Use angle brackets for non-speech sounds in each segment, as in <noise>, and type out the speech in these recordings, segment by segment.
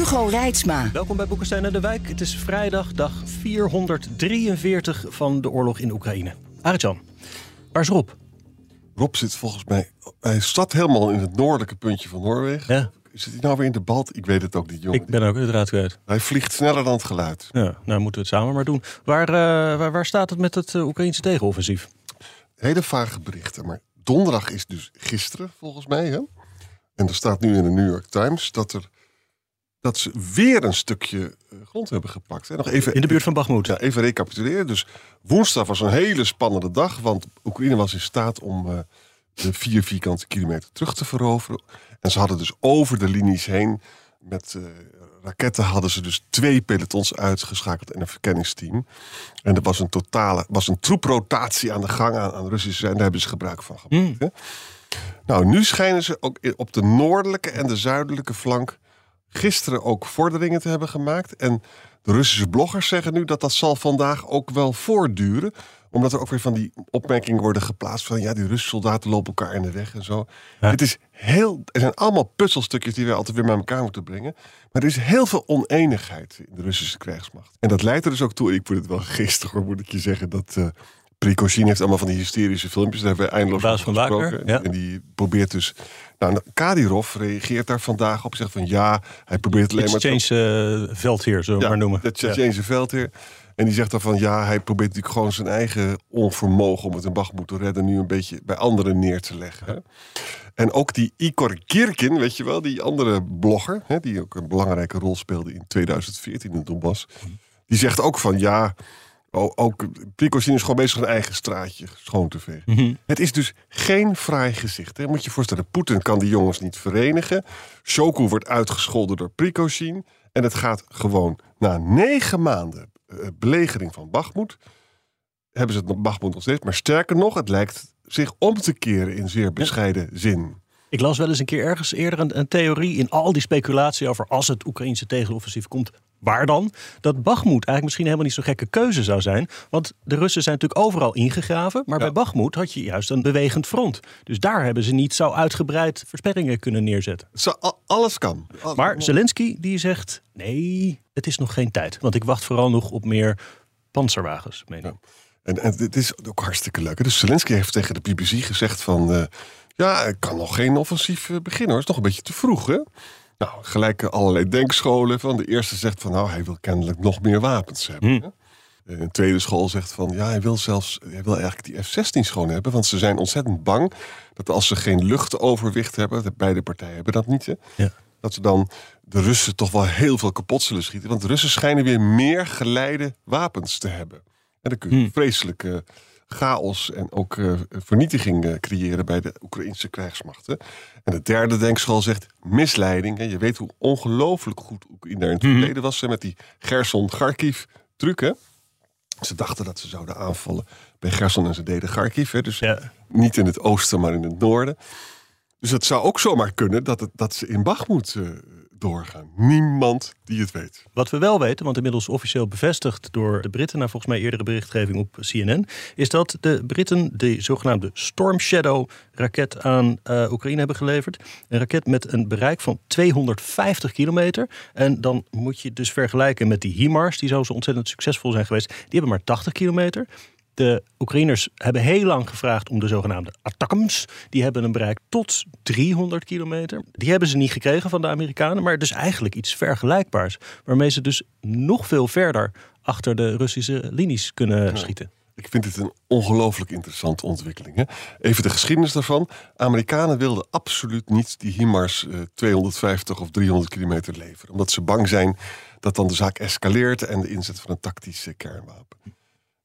Hugo Reitsma. Welkom bij Boekenstein en de Wijk. Het is vrijdag, dag 443 van de oorlog in Oekraïne. Arjan, waar is Rob? Rob zit volgens mij... Hij staat helemaal in het noordelijke puntje van Noorwegen. Ja. Zit hij nou weer in de balt? Ik weet het ook niet, jongen. Ik ben ook uiteraard kwijt. Hij vliegt sneller dan het geluid. Ja, nou moeten we het samen maar doen. Waar, eh, waar, waar staat het met het uh, Oekraïnse tegenoffensief? Hele vage berichten, maar donderdag is dus gisteren volgens mij. Hè? En er staat nu in de New York Times dat, er, dat ze weer een stukje eh, grond hebben gepakt. Hè? Nog even, in de buurt van Bagmoed. Ja, even recapituleren. Dus woensdag was een hele spannende dag, want Oekraïne was in staat om uh, de vier vierkante kilometer terug te veroveren. En ze hadden dus over de linies heen met uh, raketten hadden ze dus twee pelotons uitgeschakeld en een verkenningsteam. En er was een totale, was een troeprotatie aan de gang aan, aan Russische zijde. Daar hebben ze gebruik van gemaakt. Mm. Nou, nu schijnen ze ook op de noordelijke en de zuidelijke flank gisteren ook vorderingen te hebben gemaakt. En de Russische bloggers zeggen nu dat dat zal vandaag ook wel voortduren omdat er ook weer van die opmerkingen worden geplaatst van ja, die Russische soldaten lopen elkaar in de weg en zo. Ja. Het is heel, er zijn allemaal puzzelstukjes die we altijd weer bij elkaar moeten brengen. Maar er is heel veel oneenigheid in de Russische krijgsmacht. En dat leidt er dus ook toe, ik vond het wel <laughs> geestig hoor, moet ik je zeggen, dat uh, Prigozhin heeft allemaal van die hysterische filmpjes, daar hebben we eindeloos Baas van gesproken. Ja. En die probeert dus, nou, Kadyrov reageert daar vandaag op, zegt van ja, hij probeert alleen maar... Exchange uh, veldheer, zo ja, maar noemen. Dat Exchange ja. veldheer. En die zegt dan van ja, hij probeert natuurlijk gewoon zijn eigen onvermogen om het in Bagmoed te redden nu een beetje bij anderen neer te leggen. En ook die Igor Kirkin, weet je wel, die andere blogger, hè, die ook een belangrijke rol speelde in 2014 in Donbass, die zegt ook van ja, ook Prigozhin is gewoon bezig een eigen straatje schoon te vegen. Mhm. Mm -hmm. Het is dus geen fraai gezicht. Hè. Moet je je voorstellen, Poetin kan die jongens niet verenigen. Shoku wordt uitgescholden door Prigozhin. En het gaat gewoon na negen maanden belegering van Bagmoed. Hebben ze het Bagmoed nog steeds. Maar sterker nog, het lijkt zich om te keren in zeer bescheiden ja. zin. Ik las wel eens een keer ergens eerder een, een, theorie in al die speculatie over als het Oekraïnse tegenoffensief komt. Waar dan? Dat Bagmoed eigenlijk misschien helemaal niet zo'n gekke keuze zou zijn. Want de Russen zijn natuurlijk overal ingegraven. Maar ja. bij Bagmoed had je juist een bewegend front. Dus daar hebben ze niet zo uitgebreid versperringen kunnen neerzetten. Zo, alles kan. Maar Zelensky die zegt, nee, het is nog geen tijd. Want ik wacht vooral nog op meer panzerwagens, meen ik. Ja. En, en dit is ook hartstikke leuk. Dus Zelensky heeft tegen de BBC gezegd van... Uh, ja, ik kan nog geen offensief beginnen hoor. Het is nog een beetje te vroeg hè. Nou, gelijk allerlei denkscholen. Van de eerste zegt van, nou, hij wil kennelijk nog meer wapens hebben. Hm. Een tweede school zegt van, ja, hij wil zelfs, hij wil eigenlijk die F-16 schoon hebben. Want ze zijn ontzettend bang dat als ze geen luchtoverwicht hebben, de beide partijen hebben dat niet, hè, ja. dat ze dan de Russen toch wel heel veel kapot zullen schieten. Want de Russen schijnen weer meer geleide wapens te hebben. En dan kun je Hm. vreselijke chaos en ook uh, vernietiging uh, creëren bij de Oekraïnse krijgsmachten. En de derde denkschool zegt misleiding. Hè. Je weet hoe ongelooflijk goed Oekraïne in het Mhm. verleden was hè, met die. Hè. Ze dachten dat ze zouden aanvallen bij Gerson en ze deden Kharkiv. Hè. Dus Ja. niet in het oosten, maar in het noorden. Dus het zou ook zomaar kunnen dat, het, dat ze in Bagmoed uh, doorgaan. Niemand die het weet. Wat we wel weten, want inmiddels officieel bevestigd door de Britten, naar volgens mij eerdere berichtgeving op CNN, is dat de Britten de zogenaamde Storm Shadow raket aan uh, Oekraïne hebben geleverd. Een raket met een bereik van 250 kilometer. En dan moet je dus vergelijken met die HIMARS, die zo ontzettend succesvol zijn geweest. Die hebben maar 80 kilometer. De Oekraïners hebben heel lang gevraagd om de zogenaamde ATACMS. Die hebben een bereik tot 300 kilometer. Die hebben ze niet gekregen van de Amerikanen, maar dus eigenlijk iets vergelijkbaars. Waarmee ze dus nog veel verder achter de Russische linies kunnen Ja. schieten. Ik vind het een ongelooflijk interessante ontwikkeling. Hè? Even de geschiedenis daarvan. Amerikanen wilden absoluut niet die HIMARS eh, 250 of 300 kilometer leveren. Omdat ze bang zijn dat dan de zaak escaleert en de inzet van een tactisch eh, kernwapen.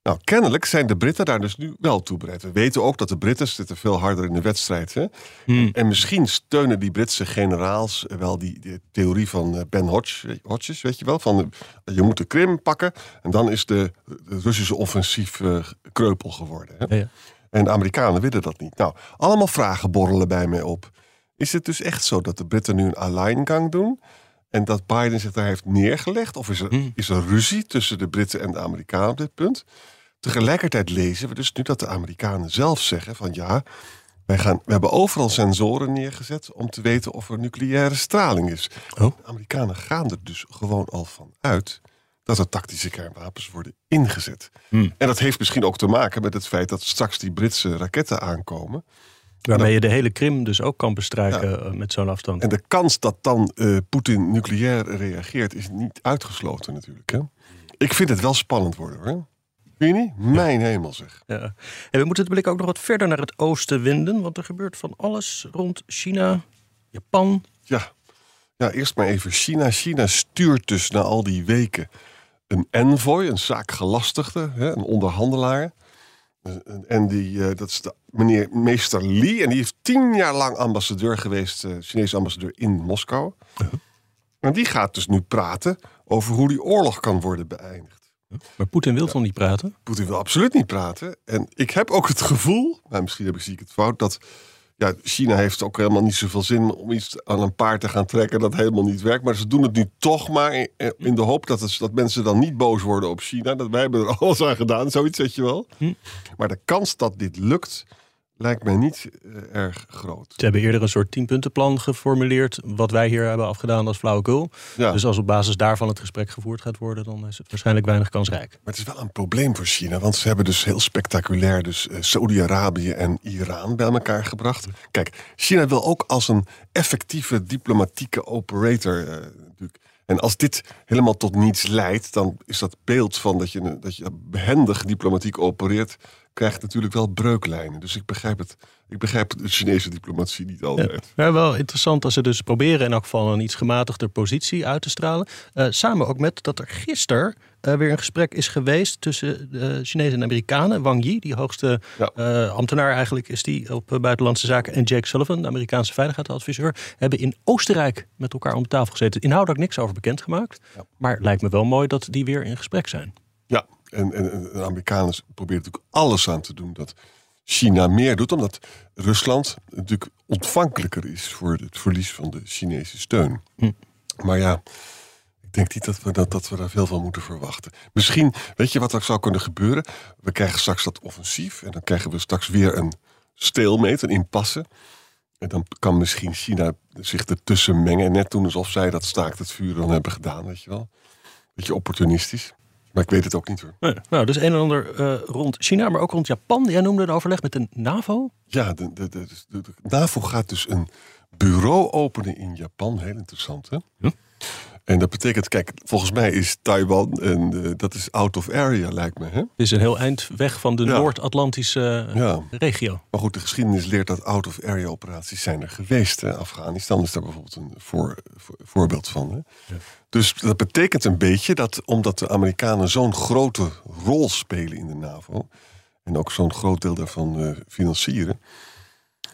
Nou, kennelijk zijn de Britten daar dus nu wel toe bereid. We weten ook dat de Britten zitten veel harder in de wedstrijd. Hè? Hmm. En misschien steunen die Britse generaals wel die, die theorie van eh, Ben Hodge, Hodges, weet je wel? Van eh, je moet de Krim pakken en dan is de, de Russische offensief eh, kreupel geworden. Hè? Ja, ja. En de Amerikanen willen dat niet. Nou, allemaal vragen borrelen bij mij op. Is het dus echt zo dat de Britten nu een alleingang doen? En dat Biden zich daar heeft neergelegd? Of is er, Hmm. is er ruzie tussen de Britten en de Amerikanen op dit punt? Tegelijkertijd lezen we dus nu dat de Amerikanen zelf zeggen van ja, wij gaan, we hebben overal sensoren neergezet om te weten of er nucleaire straling is. Oh. De Amerikanen gaan er dus gewoon al van uit dat er tactische kernwapens worden ingezet. Hmm. En dat heeft misschien ook te maken met het feit dat straks die Britse raketten aankomen. Waarmee je de hele Krim dus ook kan bestrijken eh, met zo'n afstand. En de kans dat dan eh, Poetin nucleair reageert is niet uitgesloten natuurlijk. Hè? Ik vind het wel spannend worden hoor. Vind? Mijn hemel zeg. Ja. En we moeten de blik ook nog wat verder naar het oosten winden, want er gebeurt van alles rond China, Japan. Ja. ja, eerst maar even China. China stuurt dus na al die weken een envoy, een zaakgelastigde, een onderhandelaar. En- die, eh, dat is de meneer meester Li. En die heeft tien jaar lang ambassadeur geweest, eh Chinese ambassadeur in Moskou. En die gaat dus nu praten over hoe die oorlog kan worden beëindigd. Maar Poetin wil toch niet praten? Poetin wil absoluut niet praten. En ik heb ook het gevoel, maar misschien heb ik, zie ik het fout, dat ja, China heeft ook helemaal niet zoveel zin om iets aan een paard te gaan trekken dat helemaal niet werkt. Maar ze doen het nu toch maar in, in de hoop dat, het, dat mensen dan niet boos worden op China. Dat wij hebben er <laughs> alles aan gedaan, zoiets zeg je wel. Hm. Maar de kans dat dit lukt, lijkt mij niet eh, erg groot. Ze hebben eerder een soort tienpuntenplan geformuleerd, wat wij hier hebben afgedaan als flauwekul. Ja. Dus als op basis daarvan het gesprek gevoerd gaat worden, dan is het waarschijnlijk weinig kansrijk. Maar het is wel een probleem voor China, want ze hebben dus heel spectaculair dus eh, Saudi-Arabië en Iran bij elkaar gebracht. Kijk, China wil ook als een effectieve diplomatieke operator eh, natuurlijk. En als dit helemaal tot niets leidt, dan is dat beeld van dat je, dat je behendig diplomatiek opereert, krijgt natuurlijk wel breuklijnen. Dus ik begrijp het. Ik begrijp de Chinese diplomatie niet altijd. Ja, wel interessant als ze dus proberen in elk geval een iets gematigder positie uit te stralen. Eh, samen ook met dat er gisteren eh, weer een gesprek is geweest tussen de Chinezen en Amerikanen. Wang Yi, die hoogste Ja. eh, ambtenaar eigenlijk is die op buitenlandse zaken. En Jake Sullivan, de Amerikaanse veiligheidsadviseur, hebben in Oostenrijk met elkaar om de tafel gezeten. Inhoudelijk niks over bekendgemaakt. Ja. Maar het lijkt me wel mooi dat die weer in gesprek zijn. Ja, en, en, de Amerikanen proberen natuurlijk alles aan te doen dat China meer doet, omdat Rusland natuurlijk ontvankelijker is voor het verlies van de Chinese steun. Hm. Maar ja, ik denk niet dat we, dat, dat we daar veel van moeten verwachten. Misschien, weet je wat er zou kunnen gebeuren? We krijgen straks dat offensief en dan krijgen we straks weer een stalemate, een impasse. En dan kan misschien China zich ertussen mengen. En net doen alsof zij dat staakt het vuur dan hebben gedaan, weet je wel. Beetje opportunistisch. Maar ik weet het ook niet hoor. Nee, nou, dus een en ander eh, rond China, maar ook rond Japan. Jij noemde een overleg met de NAVO. Ja, de, de, de, de, de NAVO gaat dus een bureau openen in Japan. Heel interessant, hè? Ja. En dat betekent, kijk, volgens mij is Taiwan, en eh, dat is out of area, lijkt me, hè? Het is een heel eind weg van de Ja. Noord-Atlantische eh, Ja. regio. Maar goed, de geschiedenis leert dat out of area operaties zijn er geweest. Hè? Afghanistan is daar bijvoorbeeld een voor, voor- voorbeeld van. Hè? Dus dat betekent een beetje dat omdat de Amerikanen zo'n grote rol spelen in de NAVO. En ook zo'n groot deel daarvan eh, financieren.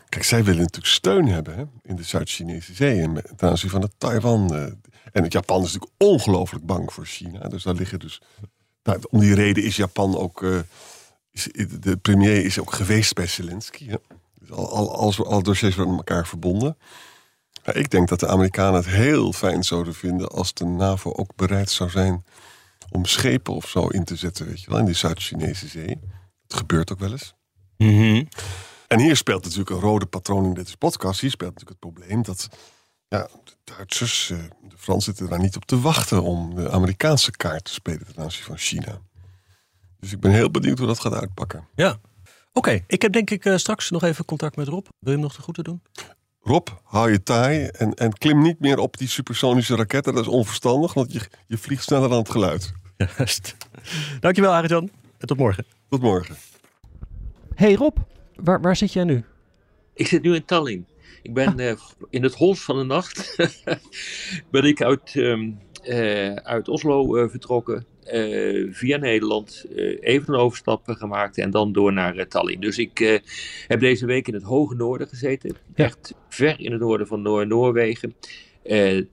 Kijk, zij willen natuurlijk steun hebben hè, in de Zuid-Chinese Zee. En ten aanzien van het Taiwan. En het Japan is natuurlijk ongelooflijk bang voor China. Dus daar liggen dus. Nou, om die reden is Japan ook. eh, is, de premier is ook geweest bij Zelensky. Hè? Dus al, al, alle dossiers worden met elkaar verbonden. Ja, ik denk dat de Amerikanen het heel fijn zouden vinden als de NAVO ook bereid zou zijn om schepen of zo in te zetten, weet je wel, in die Zuid-Chinese zee. Het gebeurt ook wel eens. En hier speelt natuurlijk een rode patroon in deze podcast. Hier speelt natuurlijk het probleem dat ja, de Duitsers, eh, de Fransen zitten daar niet op te wachten om de Amerikaanse kaart te spelen ten aanzien van China. Dus ik ben heel benieuwd hoe dat gaat uitpakken. Ja. Oké, ik heb denk ik eh, straks nog even contact met Rob. Wil je hem nog te groeten doen? Rob, hou je taai en, en klim niet meer op die supersonische raketten. Dat is onverstandig, want je, je vliegt sneller dan het geluid. Juist. Dankjewel, Arjan. En tot morgen. Tot morgen. Hey Rob, waar, waar zit jij nu? Ik zit nu in Tallinn. Ik ben eh, in het hols van de nacht. <laughs> ben ik uit, ehm, eh, uit Oslo eh, vertrokken. via Nederland even een overstap gemaakt en dan door naar uh, Tallinn. Dus ik heb deze week in het hoge noorden gezeten, echt ver in het noorden van Noor Noorwegen.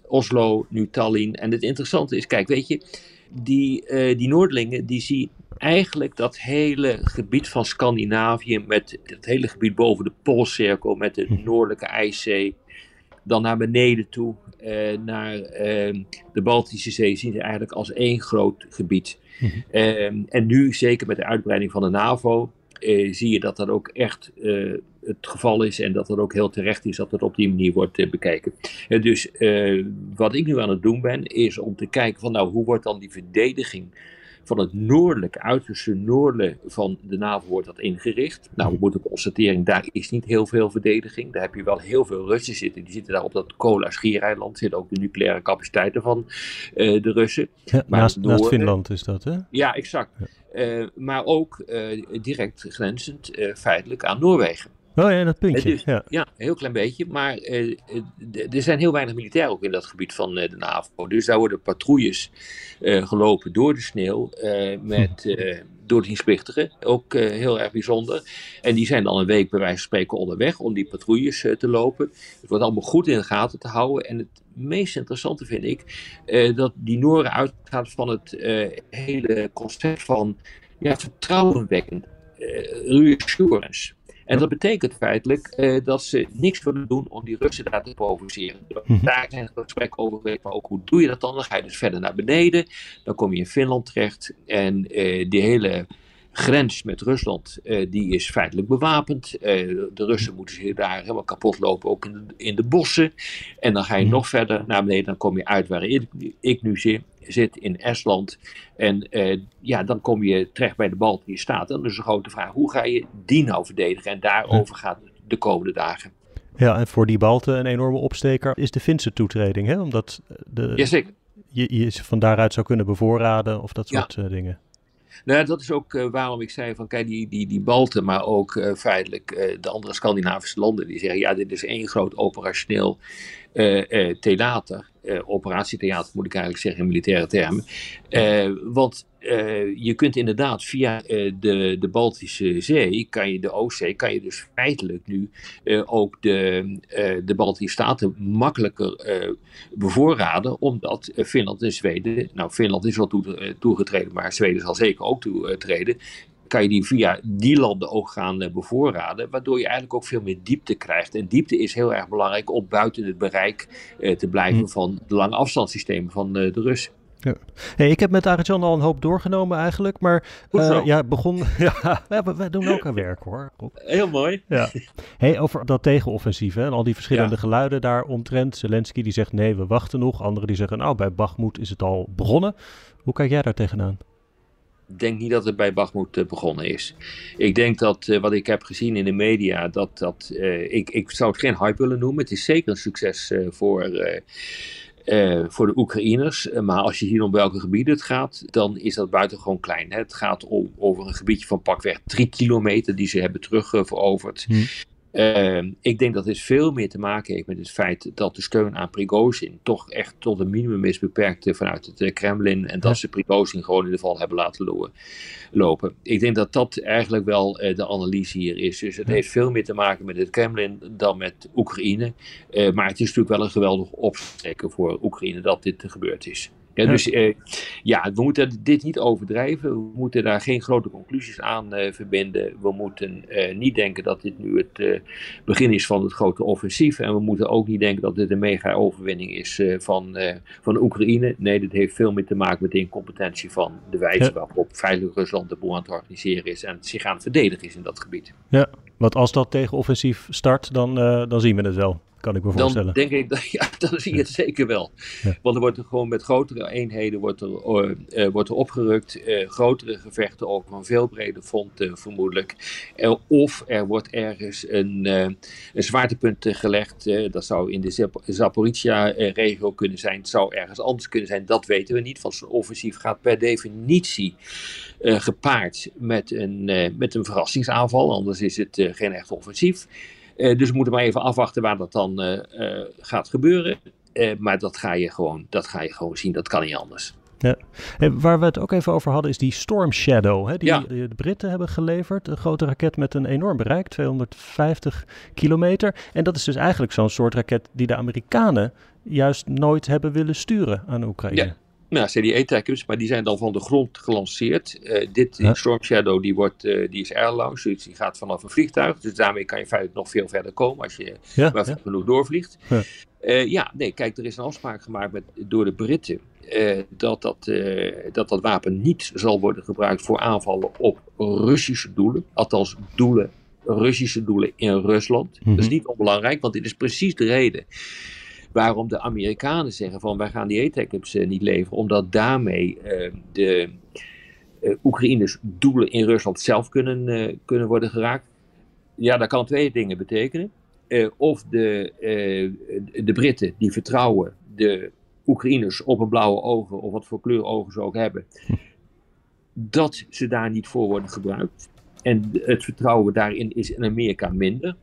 Oslo, nu Tallinn. En het interessante is, kijk, weet je, die, die Noordelingen die zien eigenlijk dat hele gebied van Scandinavië, met het hele gebied boven de Poolcirkel, met de hm. noordelijke IJszee, dan naar beneden toe, eh, naar ehm, de Baltische Zee, zien ze eigenlijk als één groot gebied. Mhm. Ehm, en nu, zeker met de uitbreiding van de NAVO, eh, zie je dat dat ook echt eh, het geval is en dat dat ook heel terecht is dat het op die manier wordt bekeken. dus wat ik nu aan het doen ben, is om te kijken van nou, hoe wordt dan die verdediging van het noordelijke, uiterste noorden van de NAVO wordt dat ingericht. Nou, we moeten constateren, daar is niet heel veel verdediging. Daar heb je wel heel veel Russen zitten. Die zitten daar op dat Kola-schiereiland. Zitten ook de nucleaire capaciteiten van uh, de Russen. Ja, maar naast, naast, Finland is dat, hè? Ja, exact. Uh, maar ook uh, direct grenzend feitelijk aan Noorwegen. Oh ja, dat puntje. Dus, ja. ja, een heel klein beetje. Maar uh, er zijn heel weinig militairen ook in dat gebied van uh, de NAVO. Dus daar worden patrouilles uh, gelopen door de sneeuw met, hm. door dienstplichtigen. Ook heel erg bijzonder. En die zijn dan een week bij wijze van spreken onderweg om die patrouilles te lopen. Het wordt allemaal goed in de gaten te houden. En het meest interessante vind ik dat die Noren uitgaan van het hele concept van ja, vertrouwenwekkend. reassurance. En dat betekent feitelijk uh, dat ze niks willen doen om die Russen daar te provoceren. Mm Daar zijn gesprekken over geweest, maar ook hoe doe je dat dan? Dan ga je dus verder naar beneden, dan kom je in Finland terecht en uh, die hele grens met Rusland, uh, die is feitelijk bewapend. Uh, de Russen moeten zich daar helemaal kapot lopen, ook in de, in de bossen. En dan ga je mhm. nog verder naar beneden, dan kom je uit waar ik, ik nu zit zit in Estland. En uh, ja, dan kom je terecht bij de Baltische Staten. En dan is de grote vraag, hoe ga je die nou verdedigen? En daarover gaat het de komende dagen. Ja, en voor die Balten een enorme opsteker is de Finse toetreding, hè? Omdat de, Jazeker. Je, je ze van daaruit zou kunnen bevoorraden of dat soort dingen. Nou, dat is ook uh, waarom ik zei van kijk, die, die, die Balten, maar ook uh, feitelijk uh, de andere Scandinavische landen, die zeggen ja, dit is één groot operationeel theater. Operatietheater moet ik eigenlijk zeggen in militaire termen. want uh, je kunt inderdaad via de, de Baltische Zee, kan je de Oostzee, kan je dus feitelijk nu ook de, de Baltische Staten makkelijker bevoorraden, omdat Finland en Zweden, nou Finland is wel toe, toegetreden, maar Zweden zal zeker ook toetreden, kan je die via die landen ook gaan bevoorraden, waardoor je eigenlijk ook veel meer diepte krijgt. En diepte is heel erg belangrijk om buiten het bereik te blijven hm. van de lange afstandssystemen van de Russen. Ja. Hey, ik heb met Arjan al een hoop doorgenomen eigenlijk, maar uh, ja, begon. <laughs> ja, wij, doen ook aan werk hoor. Heel mooi. Ja. Hey, over dat tegenoffensief hè, en al die verschillende geluiden daar omtrent. Zelensky die zegt nee, we wachten nog. Anderen die zeggen nou, bij Bachmoed is het al begonnen. Hoe kijk jij daar tegenaan? Denk niet dat het bij Bachmoed uh, begonnen is. Ik denk dat uh, wat ik heb gezien in de media, dat dat. ik, ik zou het geen hype willen noemen. Het is zeker een succes voor voor de Oekraïners. Eh, maar als je hier om welke gebieden het gaat, dan is dat buitengewoon klein. Hè? Het gaat om, over een gebiedje van pakweg drie kilometer die ze hebben terugveroverd. Hm. Uh, ik denk dat dit veel meer te maken heeft met het feit dat de steun aan Prigozhin toch echt tot een minimum is beperkt vanuit het eh, Kremlin. En dat ze Prigozhin gewoon in de val hebben laten lopen. Ik denk dat dat eigenlijk wel uh, de analyse hier is. Dus het heeft veel meer te maken met het Kremlin dan met Oekraïne. Uh, maar het is natuurlijk wel een geweldig opsteken voor Oekraïne dat dit gebeurd is. Ja, dus uh, ja, we moeten dit niet overdrijven. We moeten daar geen grote conclusies aan uh, verbinden. We moeten uh, niet denken dat dit nu het begin is van het grote offensief. En we moeten ook niet denken dat dit een mega overwinning is van, van Oekraïne. Nee, dit heeft veel meer te maken met de incompetentie van de wijze waarop veilig Rusland de boel aan het organiseren is. En zich aan het verdedigen is in dat gebied. Ja, want als dat tegenoffensief start, dan, dan zien we het wel kan ik me voorstellen. Dan denk ik, dat, <laughs> ja, dan zie je het zeker wel. Want er wordt er gewoon met grotere eenheden wordt er, uh, wordt er opgerukt. Uh, grotere gevechten ook van veel breder front uh, vermoedelijk. of er wordt ergens een, een zwaartepunt gelegd. dat zou in de Zap Zaporizhia-regio kunnen zijn. Het zou ergens anders kunnen zijn. Dat weten we niet. Want zo'n offensief gaat per definitie gepaard met een, met een verrassingsaanval. Anders is het geen echt offensief. Eh, dus we moeten maar even afwachten waar dat dan eh, eh, gaat gebeuren. maar dat ga, je gewoon, dat ga je gewoon zien, dat kan niet anders. Ja. waar we het ook even over hadden is die Storm Shadow. Hè, die Ja. de Britten hebben geleverd. Een grote raket met een enorm bereik, 250 kilometer. En dat is dus eigenlijk zo'n soort raket die de Amerikanen juist nooit hebben willen sturen aan Oekraïne. Ja. Nou, CDE-trackers, maar die zijn dan van de grond gelanceerd. Eh, dit Ja. Storm Shadow die wordt, eh, die is airlaunch, dus die gaat vanaf een vliegtuig. Dus daarmee kan je feitelijk nog veel verder komen als je Ja, maar ja. genoeg doorvliegt. Ja. Ja. ja, nee, kijk, er is een afspraak gemaakt met, door de Britten eh, dat, dat, eh, dat dat wapen niet zal worden gebruikt voor aanvallen op Russische doelen. Althans, doelen, Russische doelen in Rusland. Dat is Mhm. niet onbelangrijk, want dit is precies de reden waarom de Amerikanen zeggen van wij gaan die ATACMS uh, niet leveren. Omdat daarmee eh, de eh, Oekraïners doelen in Rusland zelf kunnen, eh, kunnen worden geraakt. Ja, dat kan twee dingen betekenen. Eh, of de, eh, de Britten die vertrouwen de Oekraïners op een blauwe ogen, of wat voor kleur ogen ze ook hebben, dat ze daar niet voor worden gebruikt. En het vertrouwen daarin is in Amerika minder.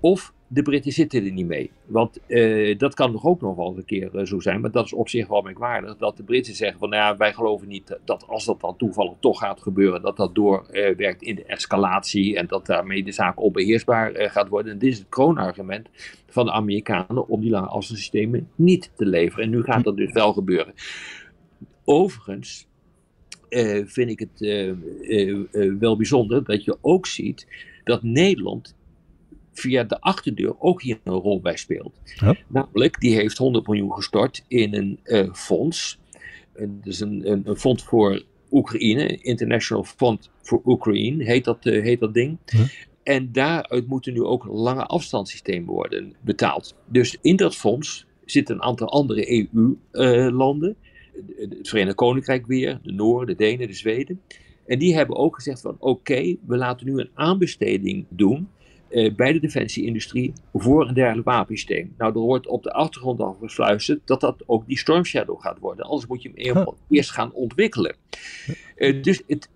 Of de Britten zitten er niet mee. Want eh, dat kan nog ook nog wel een keer eh, zo zijn. Maar dat is op zich wel merkwaardig. Dat de Britten zeggen van nou ja, wij geloven niet dat als dat dan toevallig toch gaat gebeuren. Dat dat doorwerkt in de escalatie. En dat daarmee de zaak onbeheersbaar eh, gaat worden. En dit is het kroonargument van de Amerikanen om die lange afstandssystemen niet te leveren. En nu gaat dat dus wel gebeuren. Overigens eh, vind ik het eh, eh, eh, wel bijzonder dat je ook ziet dat Nederland via de achterdeur ook hier een rol bij speelt. Ja. Namelijk, die heeft 100 miljoen gestort in een eh, fonds. En dus een, een, een fonds voor Oekraïne, International Fund for Ukraine, heet dat, eh, heet dat ding. Ja. En daaruit moeten nu ook lange afstandssystemen worden betaald. Dus in dat fonds zitten een aantal andere EU-landen. het Verenigd Koninkrijk weer, de Noorden, de Denen, de Zweden. En die hebben ook gezegd van oké, we laten nu een aanbesteding doen eh, bij de defensieindustrie voor een dergelijk wapensysteem. Nou, er wordt op de achtergrond al gefluisterd dat dat ook die Storm Shadow gaat worden. Anders moet je hem helemaal eerst gaan ontwikkelen. Eh, dus het,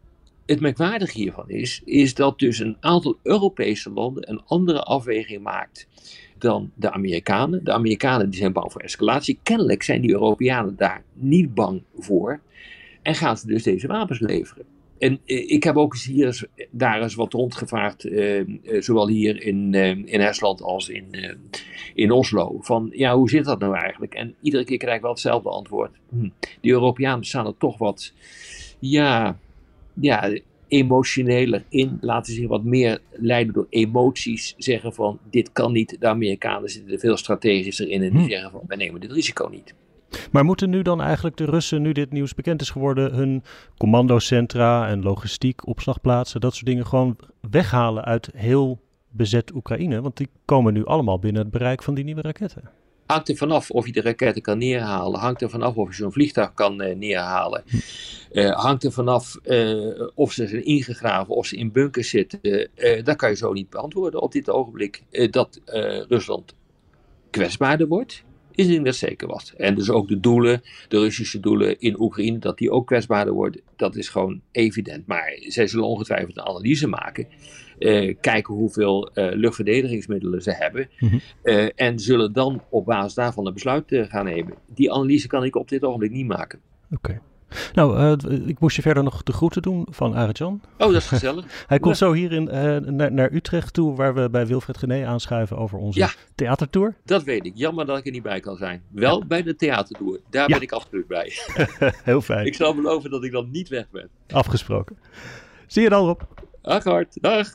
het merkwaardige hiervan is, is dat dus een aantal Europese landen een andere afweging maakt dan de Amerikanen. De Amerikanen die zijn bang voor escalatie. Kennelijk zijn die Europeanen daar niet bang voor. En gaan ze dus deze wapens leveren. En eh, ik heb ook eens hier eens, daar eens wat rondgevraagd, eh, eh, zowel hier in, eh, in Estland als in, in Oslo. Van ja, hoe zit dat nou eigenlijk? En iedere keer krijg ik wel hetzelfde antwoord. Hm, die Europeanen staan er toch wat, ja, ja, emotioneler in. Laten zich wat meer leiden door emoties. Zeggen van dit kan niet. De Amerikanen zitten er veel strategischer in. En die Hm. zeggen van wij nemen dit risico niet. Maar moeten nu dan eigenlijk de Russen, nu dit nieuws bekend is geworden, hun commandocentra en logistiek, opslagplaatsen, dat soort dingen gewoon weghalen uit heel bezet Oekraïne? Want die komen nu allemaal binnen het bereik van die nieuwe raketten. Hangt er vanaf of je de raketten kan neerhalen. Hangt er vanaf of je zo'n vliegtuig kan eh, neerhalen. Eh, hangt er vanaf eh, of ze zijn ingegraven, of ze in bunkers zitten. Dat kan je zo niet beantwoorden op dit ogenblik. Dat Rusland kwetsbaarder wordt, is dat zeker wat. En dus ook de doelen, de Russische doelen in Oekraïne, dat die ook kwetsbaarder worden, dat is gewoon evident. Maar zij zullen ongetwijfeld een analyse maken. eh, kijken hoeveel eh, luchtverdedigingsmiddelen ze hebben. Mhm. eh, en zullen dan op basis daarvan een besluit gaan nemen. Die analyse kan ik op dit ogenblik niet maken. Oké. Nou, eh, ik moest je verder nog de groeten doen van Arjan. Oh, dat is gezellig. <laughs> Hij komt Ja. zo hier in, eh, naar, naar Utrecht toe, waar we bij Wilfred Gené aanschuiven over onze Ja. theatertour. Dat weet ik. Jammer dat ik er niet bij kan zijn. Wel bij de theatertour. Daar ben ik absoluut bij. <laughs> Heel fijn. Ik zal beloven dat ik dan niet weg ben. Afgesproken. Zie je dan, Rob. Dag Hart. Dag.